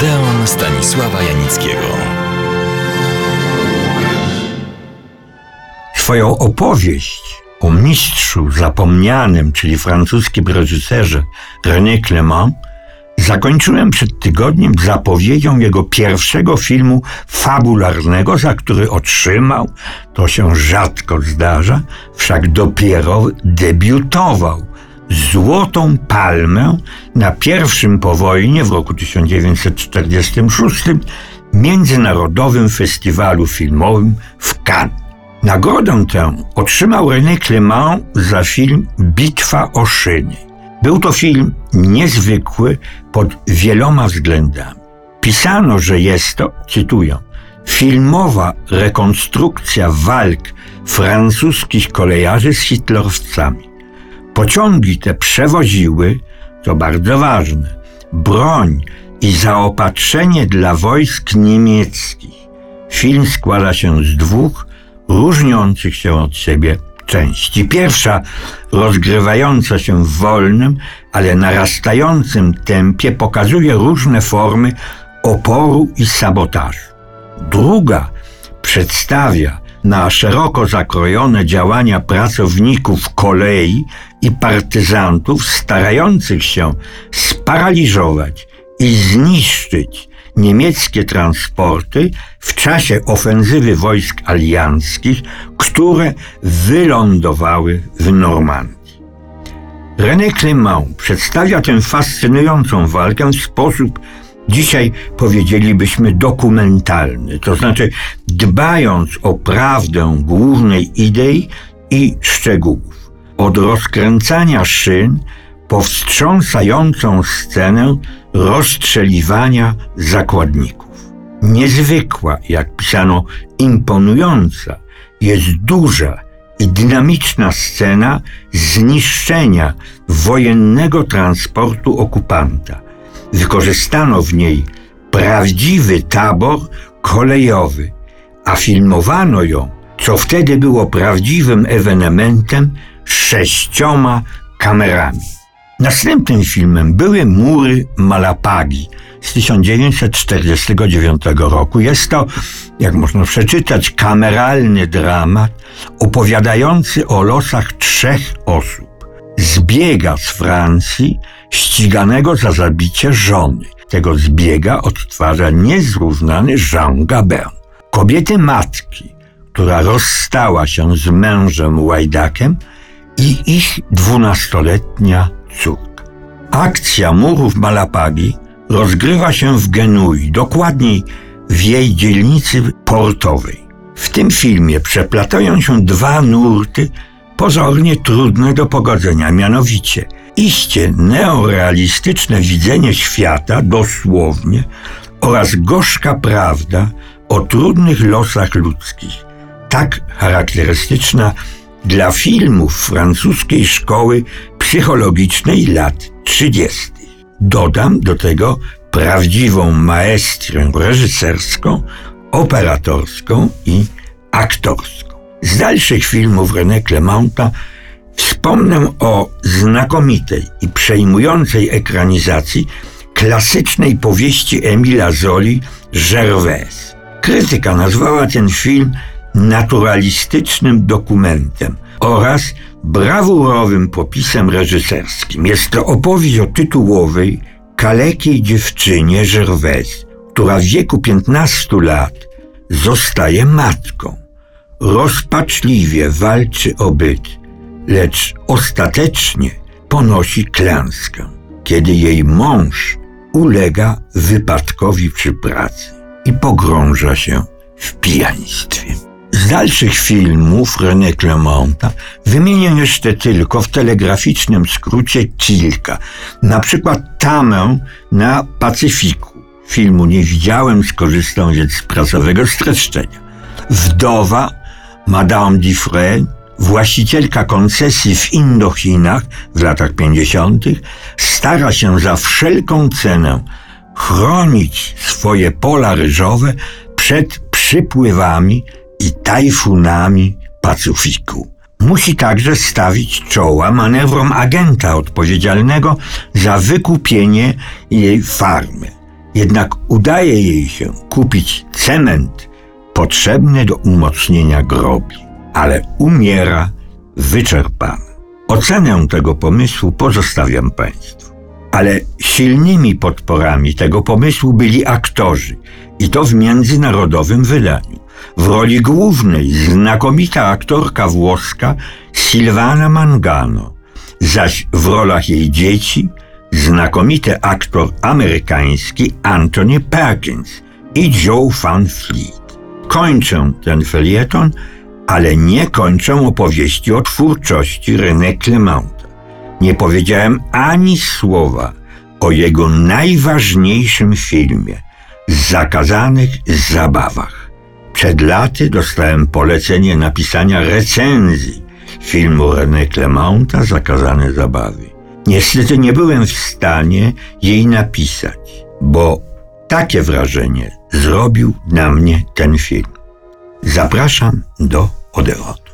Odeon Stanisława Janickiego. Swoją opowieść o mistrzu zapomnianym, czyli francuskim reżyserze René Clément, zakończyłem przed tygodniem zapowiedzią jego pierwszego filmu fabularnego, za który otrzymał, to się rzadko zdarza, wszak dopiero debiutował Złotą Palmę na pierwszym po wojnie w roku 1946 Międzynarodowym Festiwalu Filmowym w Cannes. Nagrodę tę otrzymał René Clément za film Bitwa o Szyny. Był to film niezwykły pod wieloma względami. Pisano, że jest to, cytuję, filmowa rekonstrukcja walk francuskich kolejarzy z hitlerowcami. Pociągi te przewoziły, to bardzo ważne, broń i zaopatrzenie dla wojsk niemieckich. Film składa się z dwóch różniących się od siebie części. Pierwsza, rozgrywająca się w wolnym, ale narastającym tempie, pokazuje różne formy oporu i sabotażu. Druga przedstawia na szeroko zakrojone działania pracowników kolei i partyzantów starających się sparaliżować i zniszczyć niemieckie transporty w czasie ofensywy wojsk alianckich, które wylądowały w Normandii. René Clément przedstawia tę fascynującą walkę w sposób, dzisiaj powiedzielibyśmy, dokumentalny, to znaczy dbając o prawdę głównej idei i szczegółów. Od rozkręcania szyn po wstrząsającą scenę rozstrzeliwania zakładników. Niezwykła, jak pisano, imponująca, jest duża i dynamiczna scena zniszczenia wojennego transportu okupanta. Wykorzystano w niej prawdziwy tabor kolejowy, a filmowano ją, co wtedy było prawdziwym ewenementem, sześcioma kamerami. Następnym filmem były Mury Malapagi z 1949 roku. Jest to, jak można przeczytać, kameralny dramat opowiadający o losach trzech osób. Zbiega z Francji ściganego za zabicie żony. Tego zbiega odtwarza niezrównany Jean Gabin. Kobiety matki, która rozstała się z mężem Łajdakiem i ich dwunastoletnia córka. Akcja murów Malapagi rozgrywa się w Genui, dokładniej w jej dzielnicy portowej. W tym filmie przeplatają się dwa nurty pozornie trudne do pogodzenia, mianowicie iście neorealistyczne widzenie świata, dosłownie, oraz gorzka prawda o trudnych losach ludzkich, tak charakterystyczna dla filmów francuskiej szkoły psychologicznej lat 30. Dodam do tego prawdziwą maestrę reżyserską, operatorską i aktorską. Z dalszych filmów René Clementa wspomnę o znakomitej i przejmującej ekranizacji klasycznej powieści Emila Zoli Gervais. Krytyka nazwała ten film naturalistycznym dokumentem oraz brawurowym popisem reżyserskim. Jest to opowieść o tytułowej, kalekiej dziewczynie Gervais, która w wieku 15 lat zostaje matką. Rozpaczliwie walczy o byt, lecz ostatecznie ponosi klęskę, kiedy jej mąż ulega wypadkowi przy pracy i pogrąża się w pijaństwie. Z dalszych filmów René Clementa wymienię jeszcze tylko w telegraficznym skrócie kilka. Na przykład Tamę na Pacyfiku. Filmu nie widziałem, skorzystam więc z prasowego streszczenia. Wdowa Madame Dufresne, właścicielka koncesji w Indochinach w latach 50., stara się za wszelką cenę chronić swoje pola ryżowe przed przypływami i tajfunami Pacyfiku. Musi także stawić czoła manewrom agenta odpowiedzialnego za wykupienie jej farmy. Jednak udaje jej się kupić cement potrzebny do umocnienia grobi, ale umiera wyczerpana. Ocenę tego pomysłu pozostawiam Państwu. Ale silnymi podporami tego pomysłu byli aktorzy i to w międzynarodowym wydaniu. W roli głównej znakomita aktorka włoska Silvana Mangano, zaś w rolach jej dzieci znakomity aktor amerykański Anthony Perkins i Joe Van Fleet. Kończę ten felieton, ale nie kończę opowieści o twórczości René Clementa. Nie powiedziałem ani słowa o jego najważniejszym filmie Zakazanych zabawach. Przed laty dostałem polecenie napisania recenzji filmu René Clementa Zakazane zabawy. Niestety nie byłem w stanie jej napisać, bo takie wrażenie zrobił na mnie ten film. Zapraszam do Odeonu.